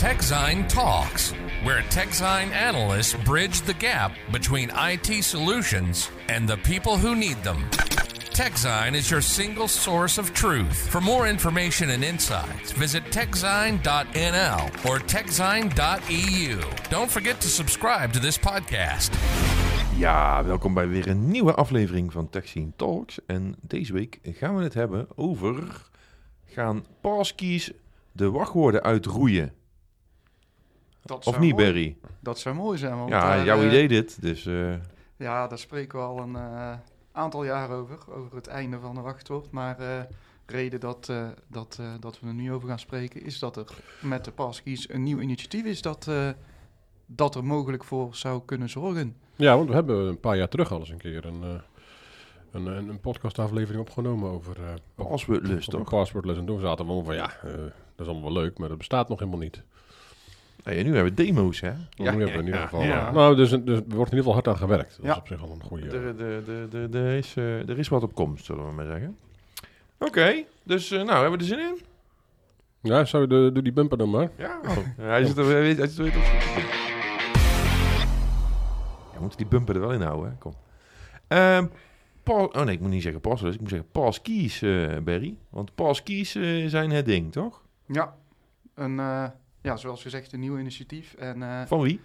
TechZine Talks, where TechZine analysts bridge the gap between IT solutions and the people who need them. TechZine is your single source of truth. For more information and insights, visit techzine.nl or techzine.eu. Don't forget to subscribe to this podcast. Ja, welkom bij weer een nieuwe aflevering van TechScene Talks. En deze week gaan we het hebben over... Gaan passkeys de wachtwoorden uitroeien? Dat Of niet, mooi- Barry? Dat zou mooi zijn. Want Ja, daar, jouw eh, idee dit. Dus eh, Ja, daar spreken we al een eh, aantal jaar over. Over het einde van de wachtwoord. Maar eh reden dat, eh, dat, eh, dat we er nu over gaan spreken... is dat er met de passkeys een nieuw initiatief is... dat, eh, dat er mogelijk voor zou kunnen zorgen. Ja, want we hebben een paar jaar terug al eens een keer een, eh, een, een, een podcastaflevering opgenomen over... eh over- passwordless, toch? Passwordless. En toen zaten we allemaal van, ja, eh, dat is allemaal wel leuk, maar dat bestaat nog helemaal niet. Nee, en nu hebben we demo's, hè? Ja, nu hebben we in ieder geval... ja. eh, nou, dus, dus er wordt in ieder geval hard aan gewerkt. Dat Ja. is op zich al een goede... Er, er, er, er, er is, eh, er is wat op komst, zullen we maar zeggen. Oké, dus nou, hebben we er zin in? Ja, zou je de, doe die bumper dan maar. Ja, hij zit er, hij weet- hij zit er weer op. Ja, we moeten die bumper er wel in houden, hè? Kom. Ehm, pa- oh nee, ik moet niet zeggen passwords, ik moet zeggen passkeys, eh Barry. Want passkeys eh zijn het ding, toch? Ja, een, eh, ja zoals gezegd een nieuw initiatief. En eh, Van wie?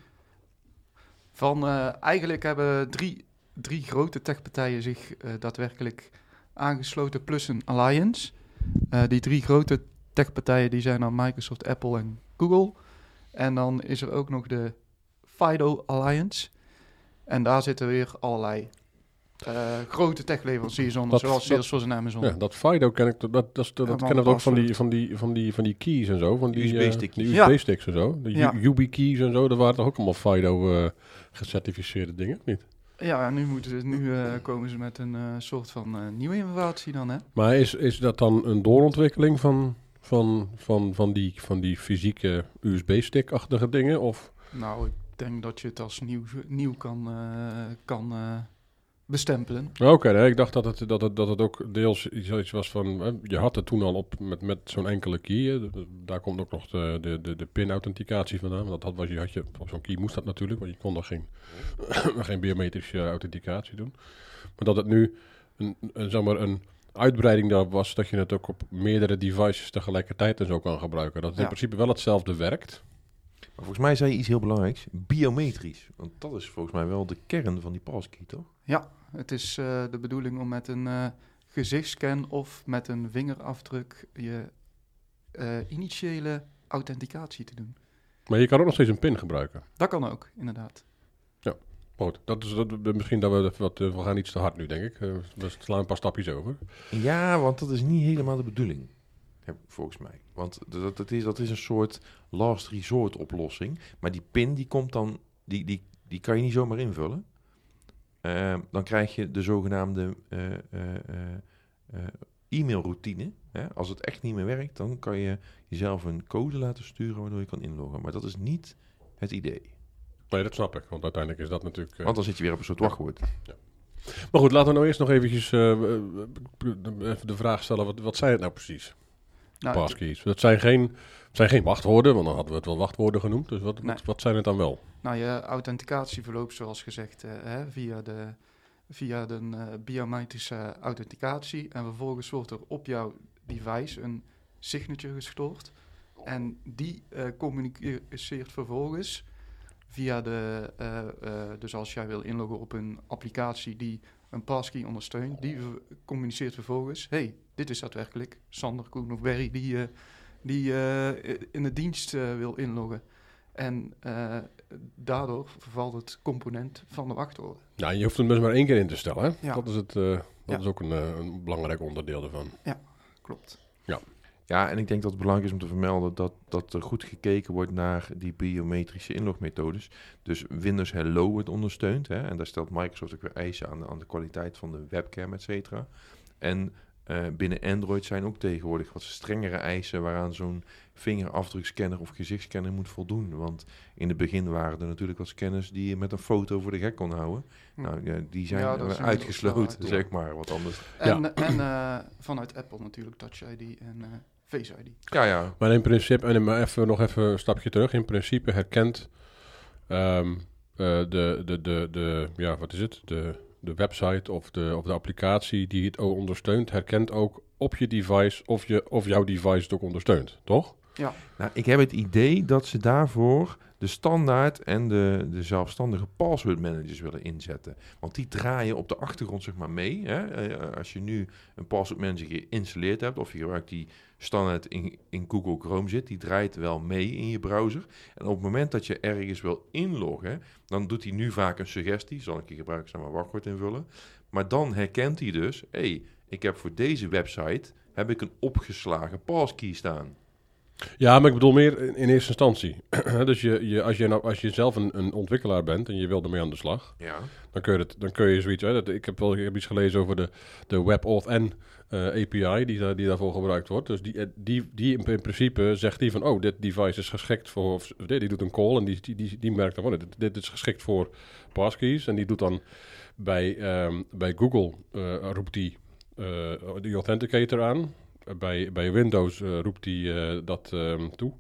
van eh, eigenlijk hebben drie, drie grote techpartijen zich eh, daadwerkelijk aangesloten plus een alliance. Die drie grote techpartijen die zijn dan Microsoft, Apple en Google. En dan is er ook nog de FIDO Alliance. En daar zitten weer allerlei eh, grote techleveranciers onder, zoals Salesforce en Amazon. Ja, dat FIDO ken ik, dat, dat, dat, dat kennen we ook van die, van, die, van, die, van, die, keys en zo. Van die USB-stickjes. Die Ja. USB-sticks en zo. De Ja. YubiKeys en zo, dat waren toch ook allemaal FIDO eh, gecertificeerde dingen, of niet? Ja, nu, moeten ze, nu eh, komen ze met een eh, soort van eh, nieuwe innovatie dan, hè? Maar is, is dat dan een doorontwikkeling van, van, van, van, die, van die fysieke USB-stick-achtige dingen? Of? Nou, ik denk dat je het als nieuw, nieuw kan, eh, kan eh, bestempelen. Oké, nee, ik dacht dat het, dat, het, dat het ook deels zoiets was van... je had het toen al op met, met zo'n enkele key. Daar komt ook nog de, de, de, de pin-authenticatie vandaan. Want dat had, was, je, had je, op zo'n key moest dat natuurlijk, want je kon er geen, geen biometrische authenticatie doen. Maar dat het nu een, een, zeg maar een uitbreiding daarop was... dat je het ook op meerdere devices tegelijkertijd en zo kan gebruiken. Dat het in principe wel hetzelfde werkt. Maar volgens mij zei je iets heel belangrijks. Biometrisch. Want dat is volgens mij wel de kern van die passkey, toch? Ja, het is eh, de bedoeling om met een eh, gezichtscan of met een vingerafdruk je eh, initiële authenticatie te doen. Maar je kan ook nog steeds een pin gebruiken. Dat kan ook, inderdaad. Goed, dat is dat, misschien dat we wat, we gaan iets te hard nu, denk ik. Eh, we slaan een paar stapjes over. Ja, want dat is niet helemaal de bedoeling. Volgens mij. Want dat, dat, is, dat is een soort last resort oplossing. Maar die pin die komt dan, die, die, die kan je niet zomaar invullen. Ehm, dan krijg je de zogenaamde eh, eh, e-mailroutine. Hè? Als het echt niet meer werkt, dan kan je jezelf een code laten sturen waardoor je kan inloggen. Maar dat is niet het idee. Nee, dat snap ik. Want uiteindelijk is dat natuurlijk... Want dan zit je weer op een soort wachtwoord. Maar goed, laten we nou eerst nog eventjes even de vraag stellen. Wat, wat zijn het nou precies, Nou, passkeys? Dat zijn geen, het zijn geen wachtwoorden, want dan hadden we het wel wachtwoorden genoemd. Dus wat, Nee. wat, zijn het dan wel? Nou, je authenticatie verloopt zoals gezegd eh, hè, via de, via de eh, biometrische authenticatie. En vervolgens wordt er op jouw device een signature gestoord. En die eh, communiceert vervolgens via de... eh, eh, dus als jij wil inloggen op een applicatie die een passkey ondersteunt... die communiceert vervolgens... hey, dit is daadwerkelijk Sander, Koen of Berry die, eh, die in de dienst wil inloggen. En daardoor vervalt het component van de wachtwoorden. Nou, je hoeft hem dus maar één keer in te stellen. Hè? Ja. Dat, is, het, dat Ja. is ook een, een belangrijk onderdeel ervan. Klopt. Ja, en ik denk dat het belangrijk is om te vermelden dat, dat er goed gekeken wordt naar die biometrische inlogmethodes. Dus Windows Hello wordt ondersteund. Hè, en daar stelt Microsoft ook weer eisen aan, de- aan de kwaliteit van de webcam, et cetera. En eh, binnen Android zijn ook tegenwoordig wat strengere eisen waaraan zo'n vingerafdrukscanner of gezichtsscanner moet voldoen. Want in het begin waren er natuurlijk wat scanners die je met een foto voor de gek kon houden. Hm. Nou, ja, die zijn Ja, eh, uitgesloten, uit, zeg maar, wat anders. En, en eh, vanuit Apple natuurlijk Touch ID en, eh, Face ID. Ja, ja. Maar in principe, en maar even nog even een stapje terug. In principe herkent ehm, eh, de, de, de, de, ja, wat is het? De, de website of de, of de applicatie die het ook ondersteunt, herkent ook op je device of, je, of jouw device het ook ondersteunt, toch? Nou, ik heb het idee dat ze daarvoor de standaard en de, de zelfstandige password managers willen inzetten. Want die draaien op de achtergrond zeg maar mee. Hè? Eh, als je nu een password manager geïnstalleerd hebt of je gebruikt die standaard in, in Google Chrome zit, die draait wel mee in je browser. En op het moment dat je ergens wil inloggen, dan doet hij nu vaak een suggestie. Zal ik je gebruikzaam wachtwoord invullen. Maar dan herkent hij dus, hé, hey, ik heb voor deze website heb ik een opgeslagen passkey staan. Ja, maar ik bedoel meer in, in eerste instantie. dus je, je, als, je nou, als je zelf een, een ontwikkelaar bent en je wil ermee aan de slag, Ja. dan kun je, het, dan kun je zoiets... Hè, dat, ik, heb wel, ik heb iets gelezen over de, de WebAuthn eh API die, daar, die daarvoor gebruikt wordt. Dus die, eh, die, die in, in principe zegt die van... Oh, dit device is geschikt voor... Of, die, die doet een call en die, die, die, die merkt dan van... Dit, dit is geschikt voor passkeys. En die doet dan bij, ehm, bij Google... eh, roept die die authenticator aan. Bij, bij Windows eh, roept hij eh, dat ehm, toe.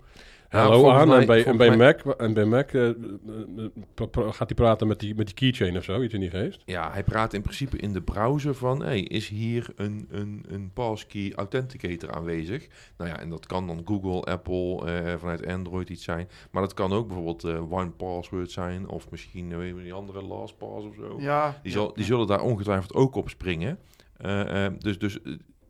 Ja, Hallo volgens aan. mij- en bij, en bij mij- Mac, en bij Mac eh, gaat hij praten met die, met die keychain of zo, iets in die geest. Ja, hij praat in principe in de browser van, hey, is hier een, een, een passkey authenticator aanwezig? Nou ja, en dat kan dan Google, Apple, eh, vanuit Android iets zijn. Maar dat kan ook bijvoorbeeld eh One Password zijn, of misschien weet je, die andere LastPass of zo. Ja, Die, ja, zal, die zullen daar ongetwijfeld ook op springen. Dus dus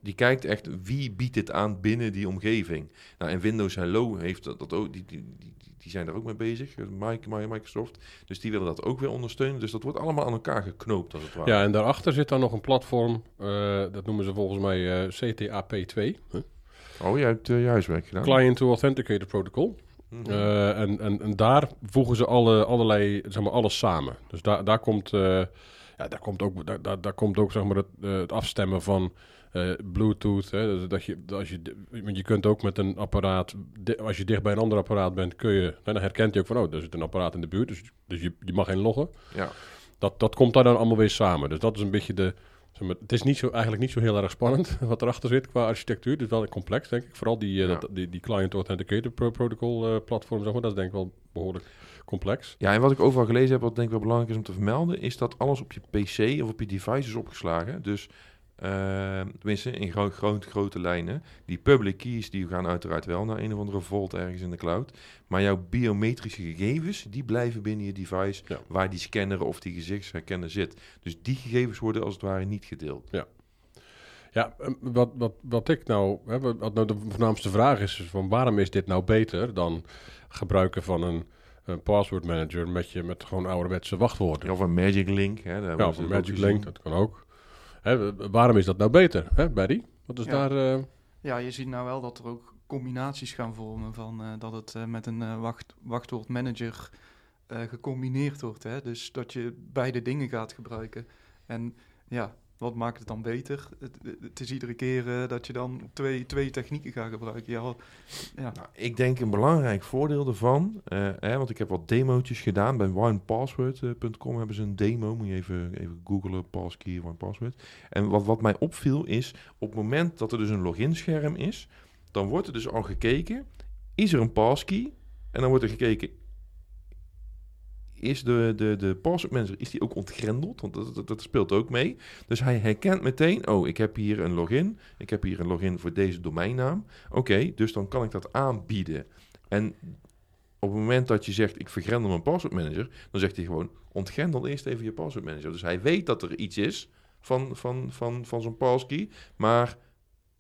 die kijkt echt wie biedt dit aan binnen die omgeving. Nou, en Windows Hello heeft dat, dat ook, die, die, die, die zijn daar ook mee bezig, eh, Microsoft. Dus die willen dat ook weer ondersteunen. Dus dat wordt allemaal aan elkaar geknoopt, als het ware. Ja, en daarachter zit dan nog een platform, eh, dat noemen ze volgens mij eh, CTAP2, huh? Oh, jij hebt eh, je huiswerk gedaan. Client to Authenticator Protocol. Mhm. En, en, en daar voegen ze alle, allerlei, zeg maar, alles samen. Dus daar, daar komt, ja, daar komt ook, daar, daar, daar komt ook zeg maar, het, eh, het afstemmen van eh, Bluetooth. Hè, dus dat je, als je, want je kunt ook met een apparaat, als je dicht bij een ander apparaat bent, kun je, nou, dan herkent hij ook van, oh, er zit een apparaat in de buurt, dus, dus je, je mag inloggen. ja. Dat, dat komt daar dan allemaal weer samen. Dus dat is een beetje de. Zeg maar, het is niet zo, eigenlijk niet zo heel erg spannend wat erachter zit qua architectuur. Het is wel complex, denk ik. Vooral die, eh, Ja. dat, die, die Client Authenticator pro Protocol platform, zeg maar, dat is denk ik wel behoorlijk complex. ja, en wat ik overal gelezen heb, wat denk ik wel belangrijk is om te vermelden, is dat alles op je PC of op je device is opgeslagen. Dus, eh, tenminste, in gro groot, grote lijnen. Die public keys, die gaan uiteraard wel naar een of andere vault ergens in de cloud. Maar jouw biometrische gegevens, die blijven binnen je device, Ja. waar die scanner of die gezichtsherkenner zit. Dus die gegevens worden als het ware niet gedeeld. Ja, eh, wat, wat, wat ik nou, hè, wat wat nou de voornaamste vraag is, is van waarom is dit nou beter dan gebruiken van een, een password manager met, je, met gewoon ouderwetse wachtwoorden? Of een Magic Link. Hè, daar Ja, of een Magic. Link, dat kan ook. Hè, waarom is dat nou beter, hè, Barry? Wat is Ja. daar... eh, ja, je ziet nou wel dat er ook combinaties gaan vormen van eh, dat het eh, met een wacht, wachtwoordmanager eh, gecombineerd wordt. Hè? Dus dat je beide dingen gaat gebruiken. En ja, wat maakt het dan beter? Het, het is iedere keer eh, dat je dan twee, twee technieken gaat gebruiken. Ja, ja. Nou, ik denk een belangrijk voordeel ervan, eh, hè, want ik heb wat demootjes gedaan. Bij onepassword.com hebben ze een demo. Moet je even, even googlen, passkey, onepassword. En wat, wat mij opviel is, op het moment dat er dus een loginscherm is, dan wordt er dus al gekeken, is er een passkey? En dan wordt er gekeken, is de, de, de password manager is die ook ontgrendeld? Want dat, dat, speelt ook mee. Dus hij herkent meteen, oh, ik heb hier een login. Ik heb hier een login voor deze domeinnaam. Oké, dus dan kan ik dat aanbieden. En op het moment dat je zegt, ik vergrendel mijn password manager, dan zegt hij gewoon, ontgrendel eerst even je password manager. Dus hij weet dat er iets is van, van, van, van zo'n passkey, maar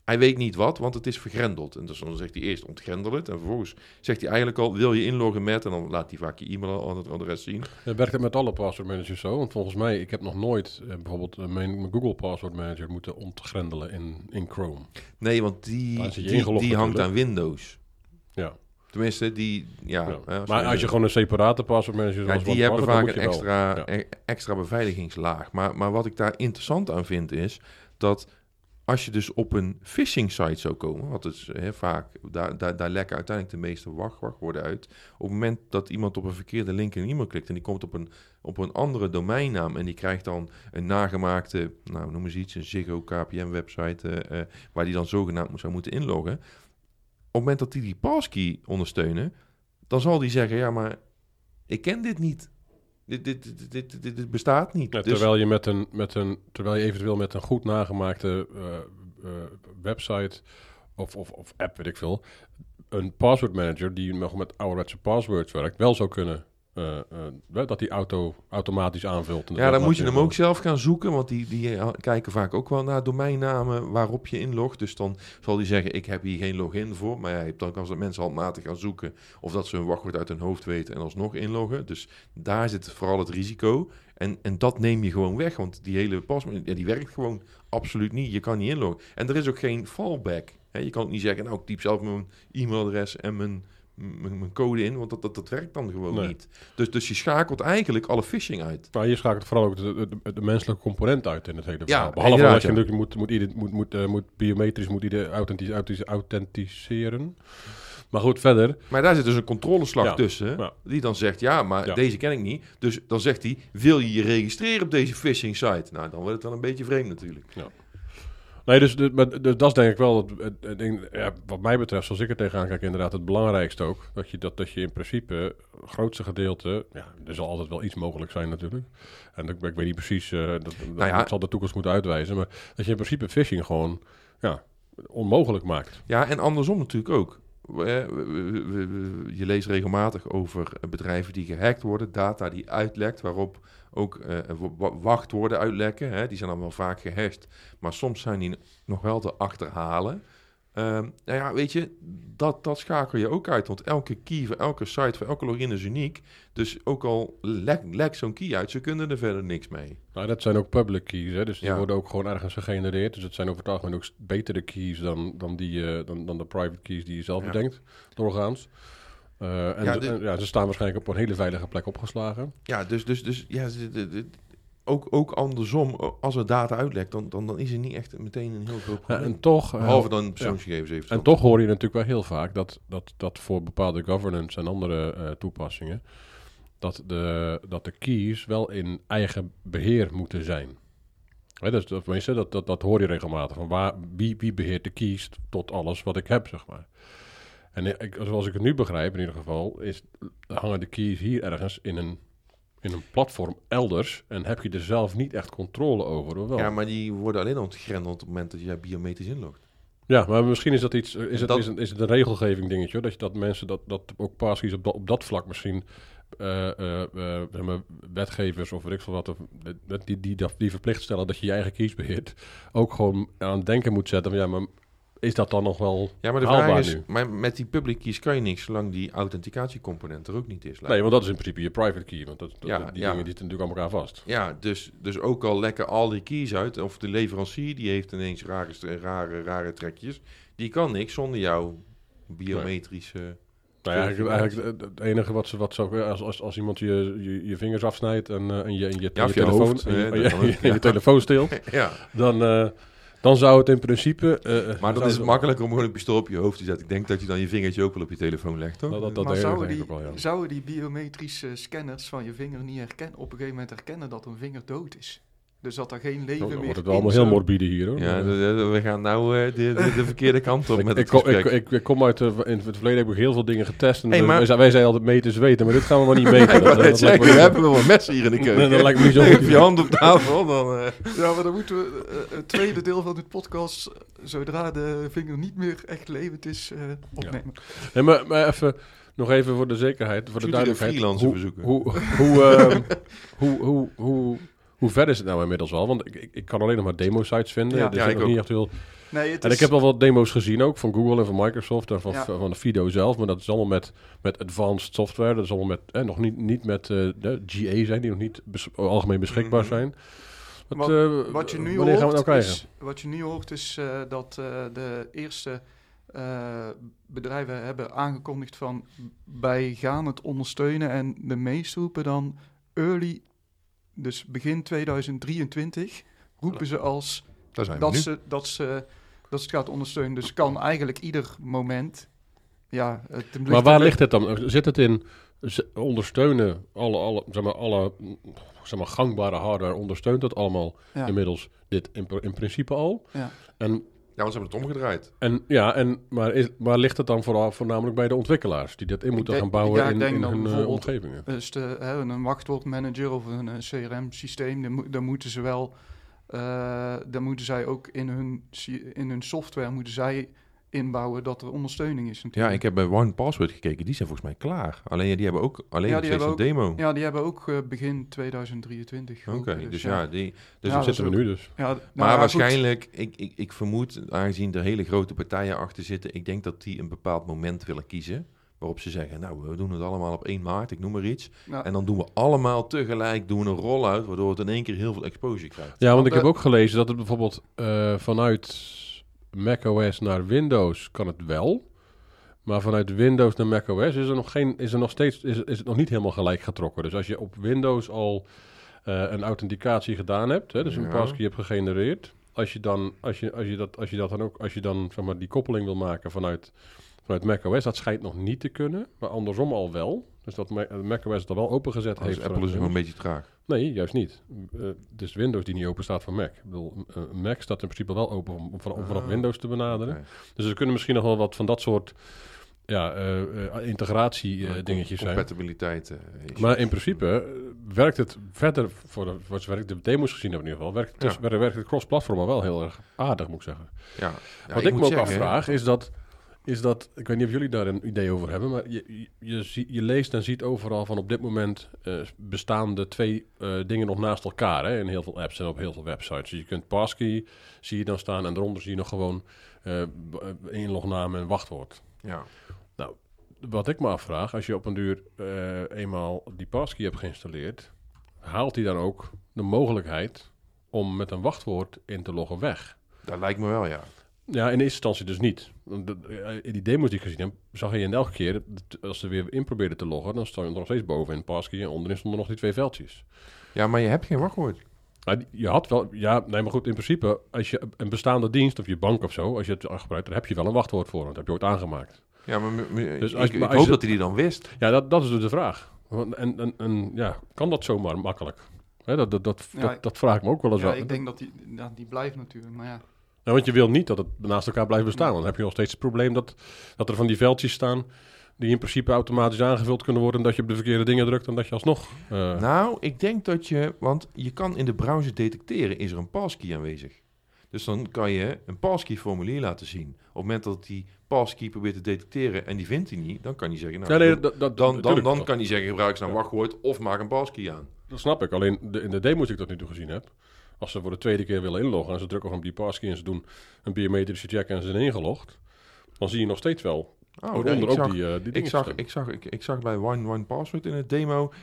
hij weet niet wat, want het is vergrendeld. En dus dan zegt hij eerst ontgrendel het en vervolgens zegt hij eigenlijk al, wil je inloggen met, en dan laat hij vaak je e-mailadres zien. Ja, werkt het met alle password managers zo? Want volgens mij, ik heb nog nooit eh, bijvoorbeeld eh, mijn, mijn Google password manager moeten ontgrendelen in, in Chrome. Nee, want die, die, hangt aan. Windows. Ja. Tenminste, die, ja. Ja. hè, maar als je gewoon een separate password manager Ja, die hebben vaak een extra, Ja. e- extra beveiligingslaag. Maar, maar wat ik daar interessant aan vind is dat als je dus op een phishing site zou komen, wat is hè, vaak, daar, daar, daar lekken uiteindelijk de meeste wacht, wachtwoorden uit. Op het moment dat iemand op een verkeerde link in een klikt en die komt op een, op een andere domeinnaam en die krijgt dan een nagemaakte, nou noem eens iets, een Ziggo KPM website, eh, eh, waar die dan zogenaamd zou moeten inloggen. het moment dat die die passkey ondersteunen, dan zal die zeggen, ja, maar ik ken dit niet. Dit, dit, dit, dit, dit, bestaat niet. Ja, Dus- terwijl, je met een, met een, terwijl je eventueel met een goed nagemaakte eh, eh, website of, of, of app, weet ik veel, een password manager die nog met ouderwetse passwords werkt, wel zou kunnen, eh, eh, dat die auto automatisch aanvult. En Ja, dan moet je hem ook zelf gaan zoeken, want die, die eh, kijken vaak ook wel naar domeinnamen waarop je inlogt. Dus dan zal die zeggen, ik heb hier geen login voor. Maar ja, je hebt dan kans dat mensen handmatig gaan zoeken of dat ze hun wachtwoord uit hun hoofd weten en alsnog inloggen. Dus daar zit vooral het risico. En, en dat neem je gewoon weg, want die hele paspoort, ja, die werkt gewoon absoluut niet. Je kan niet inloggen. En er is ook geen fallback. Hè, je kan ook niet zeggen, nou, ik typ zelf mijn e-mailadres en mijn, mijn, code in, want dat, dat, dat werkt dan gewoon Nee. niet. Dus, dus je schakelt eigenlijk alle phishing uit. Maar hier schakelt vooral ook de, de, de menselijke component uit in het hele Ja, verhaal. Behalve inderdaad, dat je ja. natuurlijk moet, moet, moet, moet, eh, moet biometrisch moet authentisch, authentisch, authenticeren. Maar goed, verder. Maar daar zit dus een controleslag Ja, tussen. ja. Die dan zegt, ja, maar Ja. deze ken ik niet. Dus dan zegt hij, wil je je registreren op deze phishing site? Nou, dan wordt het wel een beetje vreemd natuurlijk. Nee, dus, dus dat is denk ik wel, ja, wat mij betreft, zoals ik er tegenaan kijk, inderdaad het belangrijkste ook. Dat je, dat, dat je in principe, het grootste gedeelte, ja, er zal altijd wel iets mogelijk zijn natuurlijk. En ik, ik weet niet precies, eh, dat, dat, Nou ja. dat zal de toekomst moeten uitwijzen. Maar dat je in principe phishing gewoon, ja, onmogelijk maakt. Ja, en andersom natuurlijk ook. Je leest regelmatig over bedrijven die gehackt worden, data die uitlekt, waarop ook eh, wa- wachtwoorden uitlekken. Hè. Die zijn dan wel vaak gehashed, maar soms zijn die nog wel te achterhalen. Ehm, nou ja, weet je, dat, dat schakel je ook uit. Want elke key voor elke site, voor elke login is uniek. Dus ook al lekt lek zo'n key uit, ze kunnen er verder niks mee. Nou, dat zijn ook public keys, hè? dus die Ja. worden ook gewoon ergens gegenereerd. Dus het zijn over het algemeen ook betere keys dan, dan, die, eh, dan, dan de private keys die je zelf Ja. bedenkt, doorgaans. Eh, en Ja, ze, dit- en ja, ze staan waarschijnlijk op een hele veilige plek opgeslagen. Ja, dus, dus, dus ja, ze- de- de- ook, ook andersom, als er data uitlekt, dan, dan, dan is er niet echt meteen een heel groot Ja, probleem. en toch, eh, Behalve dan persoonsgegevens eventueel. en toch hoor je natuurlijk wel heel vaak dat, dat, dat voor bepaalde governance en andere eh, toepassingen, dat de, dat de keys wel in eigen beheer moeten zijn. Hè, dus dat, dat, dat, dat hoor je regelmatig. Van waar, wie, wie beheert de keys tot alles wat ik heb, zeg maar. En ik, zoals ik het nu begrijp, in ieder geval, is, hangen de keys hier ergens in een, in een platform elders. En heb je er zelf niet echt controle over. wel? Ja, maar die worden alleen ontgrendeld op het moment dat je biometrisch inlogt. Ja, maar misschien is dat iets, is het, dat- is het, is het een regelgeving dingetje, hoor, dat, je, dat mensen, dat, dat ook passkeys op dat, op dat vlak misschien, eh, eh, eh, zeg maar, wetgevers of weet ik veel wat, of, dat die, die, die, die verplicht stellen dat je je eigen keys beheert, ook gewoon aan het denken moet zetten van ja, maar is dat dan nog wel Ja, maar de haalbaar vraag is, nu? maar met die public keys kan je niks, zolang die authenticatiecomponent er ook niet is. Nee, want dat is in principe je private key, want dat, dat- Ja, die ja. dingen die zitten natuurlijk aan elkaar vast. Ja, dus, dus ook al lekken al die keys uit, of de leverancier die heeft ineens rare, rare, rare trekjes, die kan niks zonder jouw biometrische... Nou ja, eigenlijk, eigenlijk het enige wat ze wat zo als, als, als iemand je, je, je vingers afsnijdt en, eh, en je, en je, Ja, of je je telefoon, hoofd, en je, telefoon steelt, Ja, dan, eh, dan zou het in principe. eh, maar zou dan is het makkelijker om gewoon een pistool op je hoofd te zetten. Ik denk dat je dan je vingertje ook wel op je telefoon legt, toch? Dat, dat, dat maar zouden die, ik ook wel, ja. zouden die biometrische scanners van je vinger niet herkennen, op een gegeven moment herkennen dat een vinger dood is? Dus dat er geen leven Dan meer wordt het wel allemaal heel morbide hier hoor. Ja, Eh, de- de- we gaan nou eh, de, de, de verkeerde kant op ik, met ik, het ik, ik, ik kom uit, de- in het verleden heb ik heel veel dingen getest. En Hey, we- maar- wij, zijn- wij zijn altijd meten zweten, maar dit gaan we maar niet meten. Dat- dat zeggen, we hebben wel een mes hier in de keuken. Dat lijkt me niet zo even je hand op tafel, dan... eh, Ja, maar dan moeten we eh, het tweede deel van dit podcast, eh, zodra de vinger niet meer echt levend is, eh, opnemen. Nee, maar, maar even, nog even voor de zekerheid, voor de duidelijkheid. freelancer Hoe, hoe, hoe, ehm, hoe, hoe, ver is het nou inmiddels al? Want ik, ik, kan alleen nog maar demo-sites vinden. Ja. Ja, zijn ik nog niet ook. echt heel... Nee, het En is, ik heb al wat demo's gezien ook, van Google en van Microsoft en van, Ja. van de Fido zelf. Maar dat is allemaal met, met advanced software. Dat is allemaal met, eh, nog niet, niet met eh, de GA zijn, die nog niet bes- algemeen beschikbaar Mhm. zijn. Wat, Wat- eh, wat je nu hoort, nou krijgen? is, wat je nu hoort is dat eh, de eerste bedrijven hebben aangekondigd van wij gaan het ondersteunen en de meeste roepen dan early, dus begin 2023, roepen ze als dat ze, dat, ze, dat ze het gaat ondersteunen. Dus kan eigenlijk ieder moment, ja, het Maar waar ligt het dan? Zit het in ondersteunen, alle, alle, zeg maar, alle zeg maar, gangbare hardware ondersteunt dat allemaal Ja. inmiddels dit in, in principe al? Ja. En Ja, want ze hebben het omgedraaid. En, ja, en, maar, is, maar ligt het dan vooral voornamelijk bij de ontwikkelaars die dat in moeten denk- gaan bouwen ja, in, in hun eh, omgevingen? Dus de, hè, een wachtwoordmanager of een eh, CRM-systeem, dan moeten ze wel, eh, dan moeten zij ook in hun, in hun software moeten zij inbouwen dat er ondersteuning is Ja, ik heb bij One Password gekeken. Die zijn volgens mij klaar. Alleen ja, die hebben ook alleen Ja, nog die steeds een demo. Ja, die hebben ook eh, begin 2023. Oké, open, dus ja, die... Dus Ja, er Zitten we nu dus. Ja, nou maar ja, goed. waarschijnlijk, ik, ik, ik vermoed, aangezien er hele grote partijen achter zitten, ik denk dat die een bepaald moment willen kiezen. Waarop ze zeggen, nou, we doen het allemaal op 1 maart, ik noem maar iets. Nou, En dan doen we allemaal tegelijk doen we een rollout, waardoor het in één keer heel veel exposure krijgt. Ja, want ik heb eh, ook gelezen dat het bijvoorbeeld eh, vanuit macOS naar Windows kan het wel. Maar vanuit Windows naar macOS is er nog, geen, is er nog steeds is, is het nog niet helemaal gelijk getrokken. Dus als je op Windows al eh, een authenticatie gedaan hebt, hè, dus een passkey hebt gegenereerd, als je dan, als je, als je dat, als je dat dan ook, als je dan zeg maar die koppeling wil maken vanuit, vanuit macOS, dat schijnt nog niet te kunnen, maar andersom al wel. Dus dat Ma- macOS het al wel opengezet Dus heeft. Apple is nog een beetje traag. Nee, juist niet. Eh, het is Windows die niet open staat voor Mac. Ik bedoel, eh, Mac staat in principe wel open om, van- om vanaf Ah, Windows te benaderen. Dus er kunnen misschien nog wel wat van dat soort ja, eh, eh, integratie eh, Com- dingetjes zijn. Compatibiliteit. eh, Maar in principe eh, werkt het verder, voor de, voor zover ik de demo's gezien heb in ieder geval, werkt het, dus, Ja. werkt het cross-platform wel heel erg aardig, moet ik zeggen. ja. Ja, Wat ik, me ook zeggen, afvraag is dat, is dat, ik weet niet of jullie daar een idee over hebben, maar je, je, je, zie- je leest en ziet overal van op dit moment eh, bestaan de twee eh, dingen nog naast elkaar hè, in heel veel apps en op heel veel websites. Dus je kunt passkey, zie je dan staan en daaronder zie je nog gewoon b- eh, inlognaam en wachtwoord. Ja. Wat ik me afvraag, als je op een duur eenmaal die passkey hebt geïnstalleerd, haalt hij dan ook de mogelijkheid om met een wachtwoord in te loggen weg? Dat lijkt me wel, ja. Ja, in eerste instantie dus niet. Want dat- eh, In die demo's die ik gezien heb, zag je in elke keer, dat als ze weer in probeerden te loggen, dan stond je er nog steeds boven in passkey en onderin stonden nog die twee veldjes. Ja, maar je hebt geen wachtwoord. Je had wel, ja, nee, maar goed, in principe, als je een bestaande dienst of je bank of zo, als je het gebruikt, dan heb je wel een wachtwoord voor, want dat heb je ooit aangemaakt. Ja, maar, Dus ik, als- ik maar als hoop je- dat hij die dan wist. Ja, dat, dat is dus de vraag. Want- En, en, en ja, kan dat zomaar makkelijk? Hè, dat, dat, dat, Ja, dat, dat vraag ik me ook wel eens ja, wel. ik denk dat die, ja, die blijft natuurlijk, maar ja. Ja, want je wil niet dat het naast elkaar blijft bestaan. Dan heb je nog steeds het probleem dat, dat er van die veldjes staan die in principe automatisch aangevuld kunnen worden en dat je op de verkeerde dingen drukt en dat je alsnog... eh, Nou, ik denk dat je... Want je kan in de browser detecteren, is er een passkey aanwezig. Dus dan kan je een passkey formulier laten zien. Op het moment dat die passkey probeert te detecteren en die vindt hij niet, dan kan hij zeggen... Nou, ja, nee, dan, dat, dat, dan, dan, dat- kan hij zeggen, gebruik eens een wachtwoord of maak een passkey aan. Dat snap ik. Alleen de, in de demo die ik tot nu toe gezien heb, als ze voor de tweede keer willen inloggen en ze drukken op die passkey en ze doen een biometrische check en ze zijn ingelogd, dan zie je nog steeds wel Oh, ik ook zag, die, eh, die ik, zag, ik, zag, ik, ik zag bij One One Password in het demo...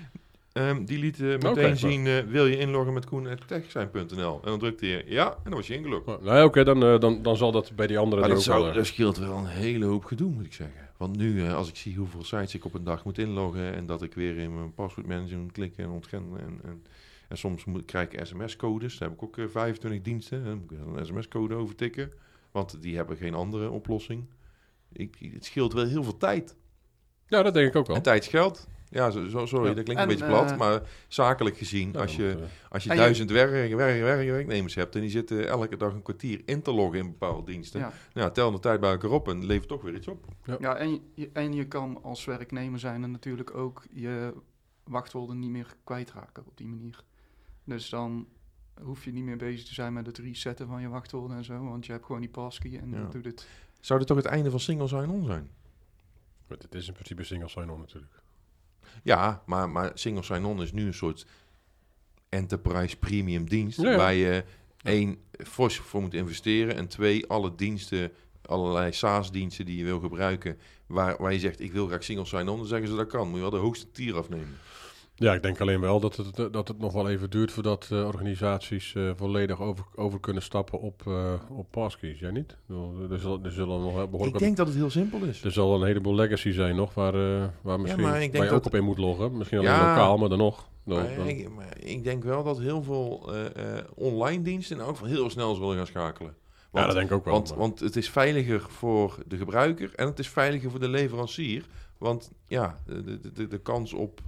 ehm, die liet eh, meteen zien, eh, wil je inloggen met koen.techzijn.nl? En dan drukte je ja, en dan was je ingelogd. Nou ja, oké, dan, dan, dan zal dat bij die andere Maar dat, zou, wel, dat scheelt wel een hele hoop gedoe, moet ik zeggen. Want nu, als ik zie hoeveel sites ik op een dag moet inloggen... en dat ik weer in mijn paswoordmanager moet klikken en ontkennen... en, en, en soms moet, krijg ik sms-codes. Daar heb ik ook eh, 25 diensten. Dan moet ik een sms-code overtikken. Want die hebben geen andere oplossing. Ik, het scheelt wel heel veel tijd. Ja, dat denk ik ook wel. En tijd is geld. Ja, zo, zo- sorry, Ja. dat klinkt En, een beetje plat. eh, maar zakelijk gezien, Ja, als je, eh, als je En je- duizend werk, werk, werk, werknemers hebt... en die zitten elke dag een kwartier in te loggen in bepaalde diensten... Ja. Nou, tel de tijd bij elkaar op en levert toch weer iets op. Ja, en je, en je kan als werknemer zijn en natuurlijk ook je wachtwoorden niet meer kwijtraken op die manier. Dus dan hoef je niet meer bezig te zijn met het resetten van je wachtwoorden en zo, want je hebt gewoon die passkey en Ja. dan doet het. Zou dit toch het einde van single sign-on zijn? maar Het is in principe single sign-on natuurlijk. Ja, maar, maar single sign-on is nu een soort enterprise premium dienst... Ja, ja. waar je één, fors voor moet investeren... en twee, alle diensten, allerlei SaaS-diensten die je wil gebruiken... Waar, waar je zegt, ik wil graag single sign-on, dan zeggen ze dat kan. Moet je wel de hoogste tier afnemen. Ja, ik denk alleen wel dat het, dat het nog wel even duurt voordat eh, organisaties eh, volledig over, over kunnen stappen op, eh op passkeys. Jij niet? Er, zullen, er zullen nog wel behoorlijk Ik wat- denk dat het heel simpel is. Er zal een heleboel legacy zijn nog, waar, eh, waar, misschien, maar ik denk waar je dat- ook op in moet loggen. Misschien alleen Ja. lokaal, maar dan nog. Dan, Maar dan- ik, maar ik denk wel dat heel veel eh, eh, online diensten in elk geval heel snel zullen gaan schakelen. ja, dat denk ik ook wel. want, want het is veiliger voor de gebruiker en het is veiliger voor de leverancier. Want ja, de, de, de, de kans op,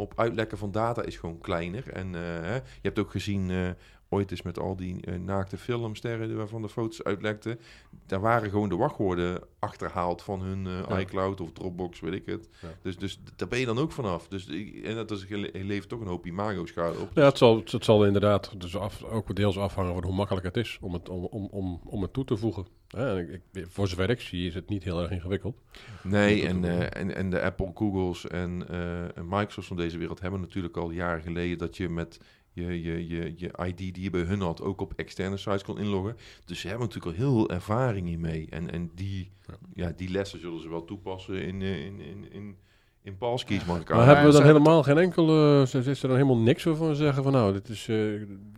op uitlekken van data is gewoon kleiner. En eh, je hebt ook gezien eh, ooit eens met al die eh, naakte filmsterren waarvan de foto's uitlekten. Daar waren gewoon de wachtwoorden achterhaald van hun eh, Ja. iCloud of Dropbox, weet ik het. Ja. Dus, dus daar ben je dan ook vanaf. Dus, en dat is, levert toch een hoop imago-schade op. Ja, het zal, het zal inderdaad dus af, ook deels afhangen van hoe makkelijk het is om het, om, om, om, om het toe te voegen. Ik, ik- voor zover ik zie is het niet heel erg ingewikkeld. Nee, en, eh, en, en de Apple, Googles en, en Microsoft van deze wereld hebben natuurlijk al jaren geleden dat je met je, je, je, je ID die je bij hun had ook op externe sites kon inloggen. Dus ze hebben natuurlijk al heel veel ervaring hiermee. En, en die, Ja. ja. die lessen zullen ze wel toepassen in, eh, in, in, in, in ik Maar hebben we ze dan helemaal geen enkele, is is er dan helemaal niks waarvan we zeggen van nou, dit is, eh,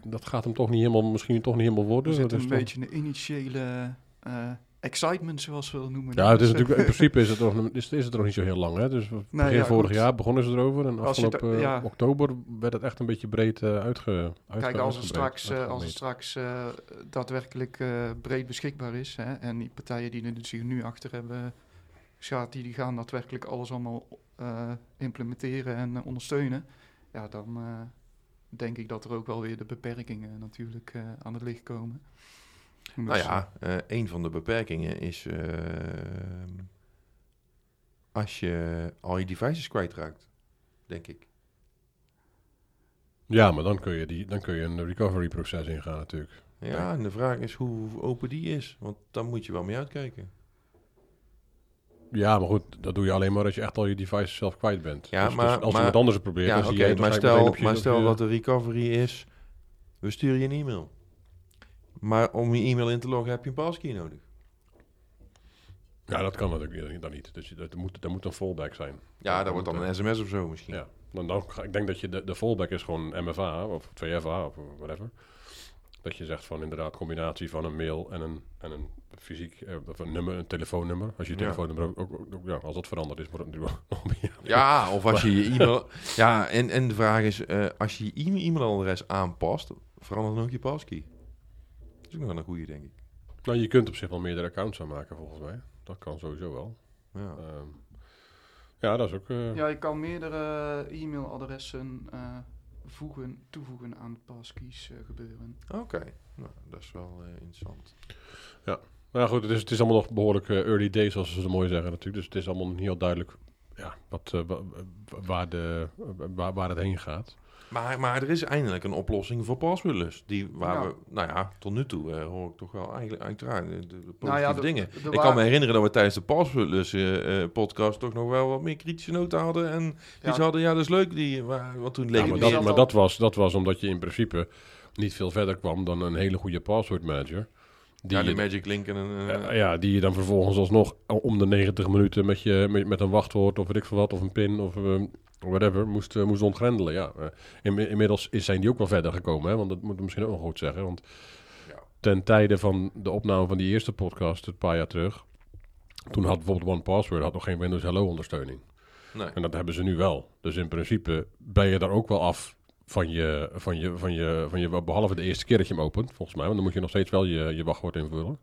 dat gaat hem toch niet helemaal, misschien toch niet helemaal worden. Er zit Dat een is beetje een initiële eh, excitement, zoals we dat noemen. Ja, het is Dus, natuurlijk, in principe is het, nog, is, is het nog niet zo heel lang. Hè? Dus begin ja, vorig goed. jaar begonnen ze erover. En afgelopen da- eh, ja. oktober werd het echt een beetje breed eh uitge, uitge Kijk, als het straks, eh, als het straks eh, daadwerkelijk eh, breed beschikbaar is, hè, en die partijen die er zich nu achter hebben geschaard, die, die gaan daadwerkelijk alles allemaal eh, implementeren en eh, ondersteunen, ja, dan eh, denk ik dat er ook wel weer de beperkingen natuurlijk eh, aan het licht komen. Nou Dus, ja, eh, een van de beperkingen is eh, als je al je devices kwijtraakt, denk ik. Ja, maar dan kun, je die, dan kun je een recovery proces ingaan natuurlijk. Ja, en de vraag is hoe open die is. Want dan moet je wel mee uitkijken. Ja, maar goed, dat doe je alleen maar als je echt al je devices zelf kwijt bent. Ja, dus, maar- dus als maar- iemand anders het probeert, Ja, dan zie jij maar stel, je- maar stel je- dat de recovery is, we sturen je een e-mail. Maar om je e-mail in te loggen heb je een passkey nodig. Ja, dat kan natuurlijk niet- dan niet. Dus dat moet, dat moet een fallback zijn. Ja, daar wordt dan moet, een sms of zo misschien. Ja, dan, dan, ik denk dat je de, de fallback is gewoon MFA of 2FA of whatever. Dat je zegt van inderdaad combinatie van een mail en een, en een fysiek eh, of een nummer, een telefoonnummer. Als je telefoonnummer ook, ook, ook- ja, als dat veranderd is, wordt het natuurlijk nog meer. Ja, of als je je e-mail... ja, en, en de vraag is, eh, als je je e-mailadres aanpast, verander dan ook je passkey. Dat is ook nog wel een goede, denk ik. Nou, je kunt op zich wel meerdere accounts aanmaken volgens mij. Dat kan sowieso wel. Ja. Ehm, ja, dat is ook... eh, Ja, je kan meerdere e-mailadressen eh, voegen, toevoegen aan passkeys eh, gebeuren. Oké, nou, dat is wel eh, interessant. Maar goed, het is, het is allemaal nog behoorlijk eh, early days, zoals ze zo mooi zeggen natuurlijk. Dus het is allemaal niet heel duidelijk ja, wat, eh, wa- wa- waar, de, waar, waar het heen gaat. Maar, maar er is eindelijk een oplossing voor passwordless. Die waar Ja. we, nou ja, tot nu toe eh, hoor ik toch wel eigenlijk uiteraard de, de, positieve Nou ja, de- dingen. de ik kan me herinneren dat we tijdens de passwordless eh, eh, podcast toch nog wel wat meer kritische noten hadden. En die Ja. hadden, ja, dat is leuk. Die, waar, wat toen leek maar dat, maar dat, was, dat was omdat je in principe niet veel verder kwam dan een hele goede password manager. Die, ja, de Magic Link en een... eh, ja, die je dan vervolgens alsnog om de 90 minuten met, je, met, met een wachtwoord of weet ik veel wat, of een pin of eh, whatever, moest, eh, moest ontgrendelen. Ja. Eh, in, inmiddels is, zijn die ook wel verder gekomen, hè, want dat moet ik misschien ook nog goed zeggen. Want Ja. ten tijde van de opname van die eerste podcast, een paar jaar terug, toen had bijvoorbeeld OnePassword had nog geen Windows Hello ondersteuning. nee. En dat hebben ze nu wel. Dus in principe ben je daar ook wel af van je, van je, van je, van je behalve de eerste keer dat je hem opent, volgens mij. Want dan moet je nog steeds wel je, je wachtwoord invullen.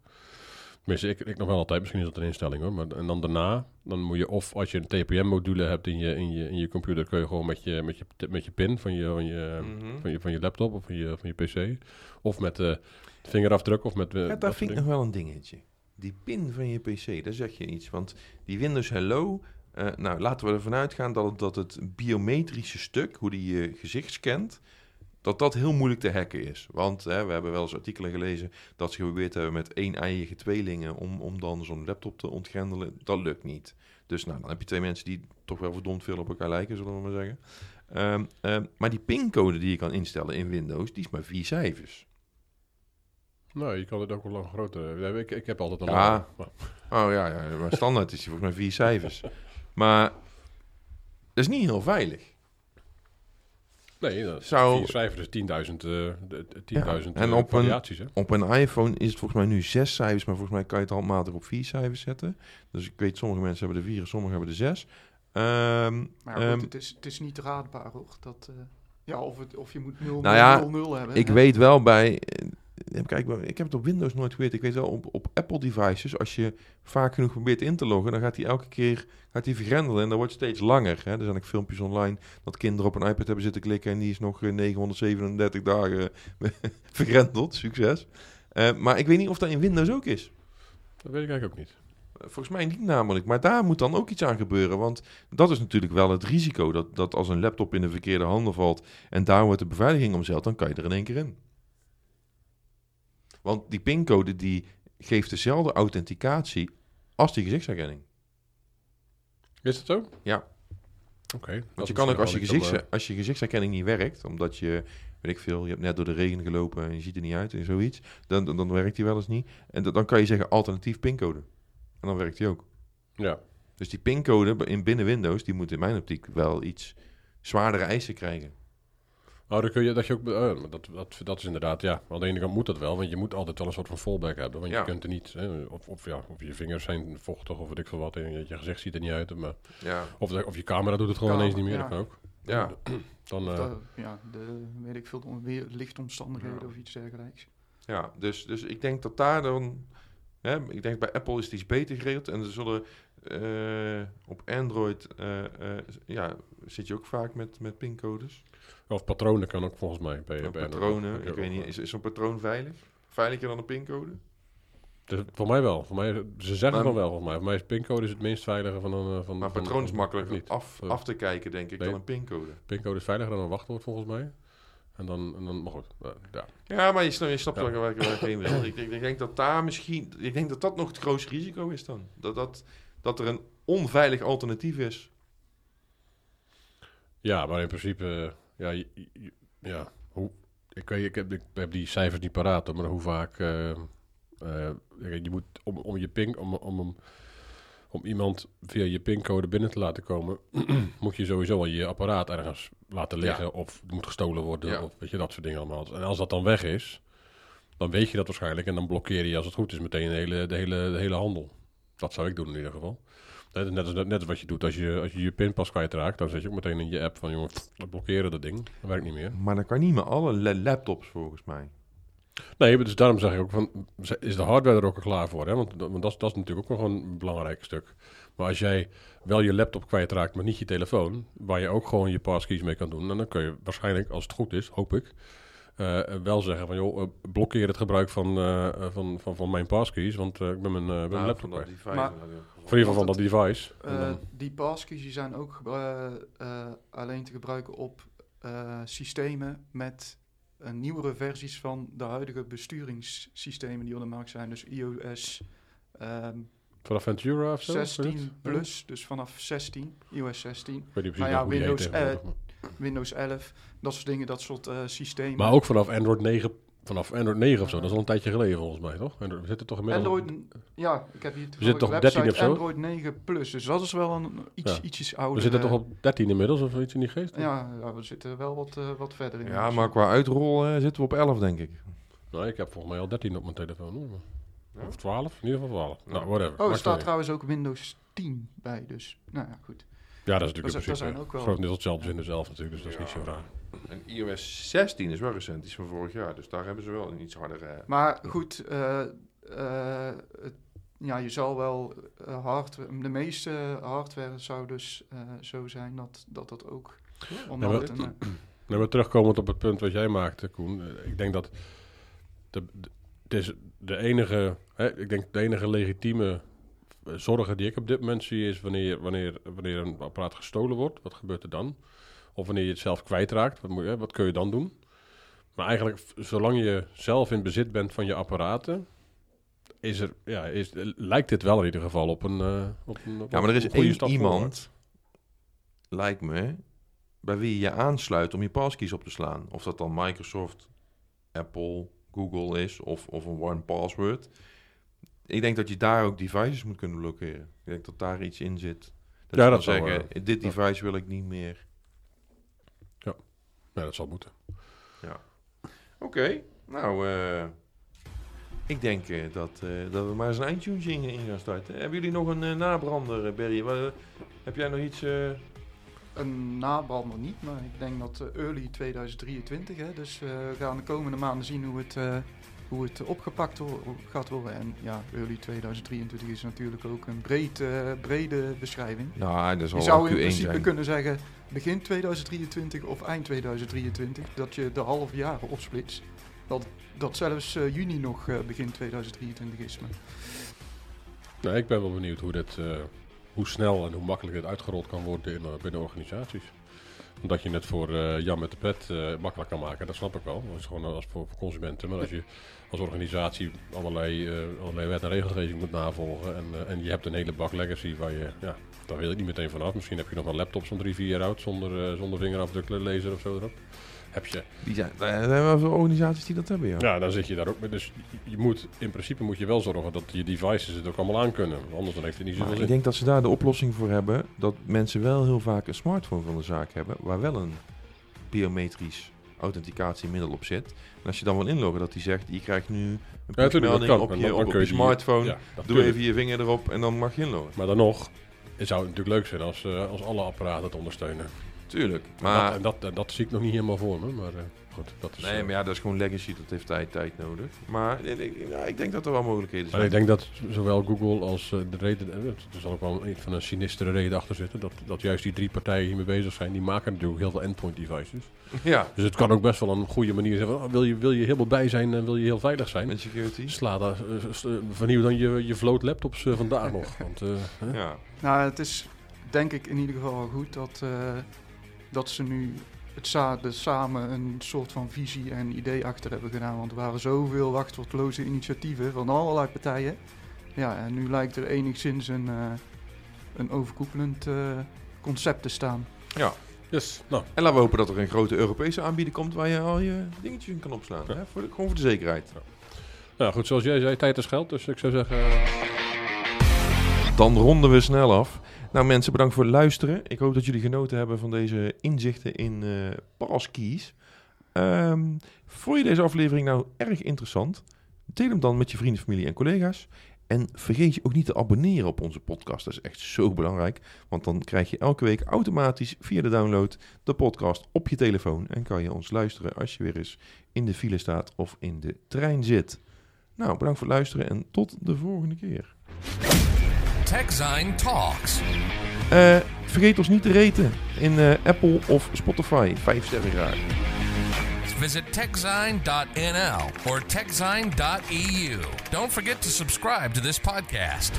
Tenminste, ik, ik nog wel altijd. Misschien is dat een instelling hoor. Maar, en dan daarna, dan moet je of als je een TPM-module hebt in je, in, je, in je computer, kun je gewoon met je, met je, met je pin van je, van je, Mhm. van je, van je laptop of van je, van je PC. Of met de vingerafdruk of met... eh, Ja, dat daar vind ik nog wel een dingetje. Die pin van je PC, daar zeg je iets. Want die Windows Hello, eh, nou laten we ervan uitgaan dat het, dat het biometrische stuk, hoe die je gezicht scant, dat dat heel moeilijk te hacken is. Want hè, we hebben wel eens artikelen gelezen dat ze geprobeerd hebben met één eigen tweelingen om, om dan zo'n laptop te ontgrendelen. Dat lukt niet. Dus nou, dan heb je twee mensen die toch wel verdomd veel op elkaar lijken, zullen we maar zeggen. Ehm, ehm, maar die pincode die je kan instellen in Windows, die is maar vier cijfers. Nou, je kan het ook wel lang groter... Ik, ik heb altijd een Ja. maar- Oh ja, ja maar standaard is die volgens mij vier cijfers. Maar dat is niet heel veilig. Nee, dat Zou- vier cijfers is 10.000 eh, de- de 10.000 Ja, en eh, op een- variaties. Hè? Op een iPhone is het volgens mij nu zes cijfers, maar volgens mij kan je het handmatig op vier cijfers zetten. Dus ik weet, sommige mensen hebben de vier en sommigen hebben de zes. Ehm, Maar goed, ehm, het, is, het is niet raadbaar hoor. Dat, eh, ja, of, het, of je moet 0 Nou ja, 0 0 hebben. ik hè. weet wel bij, kijk, ik heb het op Windows nooit geweten. Ik weet wel, op, op Apple devices, als je vaak genoeg probeert in te loggen, dan gaat hij elke keer gaat hij vergrendelen en dat wordt steeds langer. Hè. Er zijn ook filmpjes online dat kinderen op een iPad hebben zitten klikken en die is nog eh, 937 dagen vergrendeld. Succes. Eh, maar ik weet niet of dat in Windows ook is. Dat weet ik eigenlijk ook niet. Volgens mij niet namelijk. Maar daar moet dan ook iets aan gebeuren. Want dat is natuurlijk wel het risico. Dat, dat als een laptop in de verkeerde handen valt. en daar wordt de beveiliging omzeild. dan kan je er in één keer in. Want die pincode die geeft dezelfde authenticatie. als die gezichtsherkenning. Is dat zo? Ja. Oké. Want je kan ook als je, gezichts, als je gezichtsherkenning niet werkt. omdat je. weet ik veel. je hebt net door de regen gelopen. en je ziet er niet uit en zoiets. dan, dan, dan werkt die wel eens niet. En dan kan je zeggen alternatief pincode. En dan werkt die ook. Ja. Dus die pincode in binnen Windows, die moet in mijn optiek wel iets zwaardere eisen krijgen. Oh, dan kun je dat je ook. maar dat, dat, dat is inderdaad, ja. Aan de ene kant moet dat wel, want je moet altijd wel een soort van fallback hebben. Want Ja. je kunt er niet. Hè, of, of, ja, of je vingers zijn vochtig of weet ik veel wat. En je, je gezicht ziet er niet uit. Maar, Ja, of, de- of je camera doet het gewoon Camera, ineens niet meer. ja. Dat kan ook. ja. Dan, eh, dat- ja, de, weet ik veel, de weer, lichtomstandigheden Ja. of iets dergelijks. ja. Dus, dus ik denk dat daar dan... Hè, ik denk bij Apple is het iets beter geregeld. En er zullen eh, op Android... eh, eh, ja, zit je ook vaak met, met pincodes. of patronen kan ook volgens mij. Bij, Ook bij patronen. Android. Ik weet niet, is, is zo'n patroon veilig? Veiliger dan een pincode? Dus voor mij wel. Voor mij, ze zeggen Maar- van wel. Voor mij, voor mij is pincode is het minst veilige van een. Van, Maar patroon is makkelijker niet. af, af te kijken, denk ik, nee. dan een pincode. Pincode is veiliger dan een wachtwoord volgens mij. En dan, en dan maar goed. ja. Ja, maar je snapt, je snapt Ja. waar ik heen wil. Ik, ik, ik denk dat daar misschien... Ik denk dat dat nog het grootste risico is dan. Dat, dat, dat er een onveilig alternatief is. Ja, maar in principe, eh, ja, je- je- ja hoe, ik, weet, ik, heb, ik heb die cijfers niet paraat, hoor, maar hoe vaak eh, eh, je moet om, om je ping, om, om, om, om iemand via je pincode binnen te laten komen, moet je sowieso al je apparaat ergens laten liggen Ja. of het moet gestolen worden Ja. of weet je dat soort dingen allemaal. En als dat dan weg is, dan weet je dat waarschijnlijk en dan blokkeer je als het goed is meteen de hele, de hele, de hele handel. Dat zou ik doen in ieder geval. Net, net, als, net als wat je doet als je als je, je pinpas kwijtraakt, dan zet je ook meteen in je app van jongen, blokkeren dat ding. Dat werkt niet meer. Maar dat kan niet met alle la- laptops volgens mij. Nee, dus daarom zeg ik ook van, is de hardware er ook al klaar voor? Hè? Want, dat- want dat, is, dat is natuurlijk ook nog een belangrijk stuk. Maar als jij wel je laptop kwijtraakt, maar niet je telefoon, waar je ook gewoon je passkeys mee kan doen, dan kun je waarschijnlijk, als het goed is, hoop ik, eh, wel zeggen van joh, eh, blokkeer het gebruik van, eh, eh, van, van, van mijn passkeys, want eh, ik ben mijn, eh, ben Nou, laptop kwijt. Maar- ieder geval van dat device. Eh, dan- die passkeys die zijn ook eh, alleen te gebruiken op eh, systemen met eh, nieuwere versies van de huidige besturingssystemen die op de markt zijn. Dus iOS ehm, vanaf Ventura of zo? 16 plus, dus vanaf 16, iOS 16, Ik weet niet precies Nou ja, hoe die heet Windows, tegenwoordig, maar- Windows 11, dat soort dingen, dat soort eh, systemen. Maar ook vanaf Android 9, vanaf Android 9 of zo. Dat is al een tijdje geleden volgens mij, toch? Android, we zitten toch inmiddels... Android, ja, ik heb hier zitten toch de 13 website of zo? Android 9 plus, dus dat is wel een iets, Ja. ietsjes ouder. we zitten eh, toch op 13 inmiddels of iets in die geest? Ja, ja, we zitten wel wat, eh, wat verder in. Ja, maar qua uitrol eh, zitten we op 11, denk ik. Nou, ik heb volgens mij al 13 op mijn telefoon. Hoor. Ja? Of 12, in ieder geval 12. Ja. Nou, whatever. Oh, er staat trouwens ook Windows 10 bij, dus nou ja, goed. Ja, dat is natuurlijk in principe zijn ook wel- grotendeels hetzelfde als Windows 11 natuurlijk, dus dat is niet zo raar. En iOS 16 is wel recent, die is van vorig jaar. Dus daar hebben ze wel een iets harder... eh, Maar goed, eh, eh, het- ja, je zal wel eh, hardware, de meeste hardware zou dus eh, zo zijn dat dat, dat ook onderhoudt. maar- en, eh, Nou, maar terugkomend op het punt wat jij maakte, Koen. eh, Ik denk dat de, de, het is de enige, hè, ik denk de enige legitieme zorgen die ik op dit moment zie is wanneer, wanneer, wanneer een apparaat gestolen wordt, wat gebeurt er dan? Of wanneer je het zelf kwijtraakt, wat, moet je, wat kun je dan doen? Maar eigenlijk, zolang je zelf in bezit bent van je apparaten, is er, ja, is, lijkt dit wel in ieder geval op een, eh, op een op Ja, maar er is één iemand, lijkt me, bij wie je je aansluit om je passkeys op te slaan. Of dat dan Microsoft, Apple, Google is of, of een one password. Ik denk dat je daar ook devices moet kunnen blokkeren. Ik denk dat daar iets in zit. Dat Ja, je dat zou, zeggen, dit device wil ik niet meer. Ja, dat zal moeten. Oké, nou, eh, ik denk eh, dat, eh, dat we maar eens een eindtune in, in gaan starten. Hebben jullie nog een eh, nabrander, eh, Berry? Heb jij nog iets... eh, een nabrander niet, maar ik denk dat eh, early 2023, hè, dus eh, we gaan de komende maanden zien hoe het, eh, hoe het opgepakt gaat worden. En ja, early 2023 is natuurlijk ook een breed, eh, brede beschrijving. Nou, dat Je zou in Q1 principe zijn. kunnen zeggen begin 2023 of eind 2023, dat je de half jaren opsplitst. Dat, dat zelfs eh, juni nog eh, begin 2023 is. Maar Nou, ik ben wel benieuwd hoe, dit, eh, hoe snel en hoe makkelijk dit uitgerold kan worden in, binnen organisaties. Omdat je het voor eh, Jan met de pret eh, makkelijk kan maken, dat snap ik wel. Dat is gewoon als voor, consumenten. Maar als je als organisatie allerlei, eh, allerlei wet en regelgeving moet navolgen en, en je hebt een hele bak legacy waar je, ja, daar wil ik niet meteen vanaf. Misschien heb je nog een laptop van drie, vier jaar oud zonder, zonder vingerafdrukken, laser of zo erop. Heb je, Die zijn, er zijn wel veel organisaties die dat hebben, ja. ja, dan zit je daar ook mee. Dus je moet, in principe moet je wel zorgen dat je devices het ook allemaal aan kunnen. Anders dan heeft het niet zoveel ik denk dat ze daar de oplossing voor hebben. Dat mensen wel heel vaak een smartphone van de zaak hebben. Waar wel een biometrisch authenticatiemiddel op zit. En als je dan wil inloggen, dat die zegt: je krijgt nu een Ja, natuurlijk, kan. op je, dan- op, je je smartphone. Ja, Doe even je vinger erop en dan mag je inloggen. Maar dan nog, het zou natuurlijk leuk zijn als, eh, als alle apparaten het ondersteunen. Tuurlijk. Maar dat, en dat, dat zie ik nog niet helemaal voor me. Maar eh, goed, dat is... nee, eh, maar ja, dat is gewoon legacy. Dat heeft tijd, tijd nodig. Maar ik, ik- ja, ik denk dat er wel mogelijkheden maar zijn. ik denk dat zowel Google als eh, de reden, er zal ook wel een van een sinistere reden achter zitten, dat, dat juist die drie partijen hiermee bezig zijn, die maken natuurlijk heel veel endpoint devices. Ja, Dus het kan ook best wel een goede manier zijn van, oh, wil, je, wil je helemaal bij zijn en wil je heel veilig zijn? met security. Sla daar, vernieuw dan je, je vloot laptops vandaag nog. Want, eh, hè? Ja. Nou, het is denk ik in ieder geval wel goed dat, eh, dat ze nu het sa de samen een soort van visie en idee achter hebben gedaan. Want er waren zoveel wachtwoordloze initiatieven van allerlei partijen. Ja, en nu lijkt er enigszins een, eh, een overkoepelend eh, concept te staan. ja. Yes. Nou, En laten we hopen dat er een grote Europese aanbieder komt waar je al je dingetjes in kan opslaan. Ja. Hè? Voor de, gewoon voor de zekerheid. nou goed, zoals jij zei, tijd is geld. Dus ik zou zeggen, Dan ronden we snel af. Nou mensen, bedankt voor het luisteren. Ik hoop dat jullie genoten hebben van deze inzichten in eh passkeys. Ehm vond je deze aflevering nou erg interessant? Deel hem dan met je vrienden, familie en collega's. En vergeet je ook niet te abonneren op onze podcast. Dat is echt zo belangrijk. Want dan krijg je elke week automatisch via de download de podcast op je telefoon. En kan je ons luisteren als je weer eens in de file staat of in de trein zit. Nou, bedankt voor het luisteren en tot de volgende keer. TechZine Talks. Eh, vergeet ons niet te raten in eh, Apple of Spotify. Vijf sterren graag. Visit techzine.nl or techzine.eu. Don't forget to subscribe to this podcast.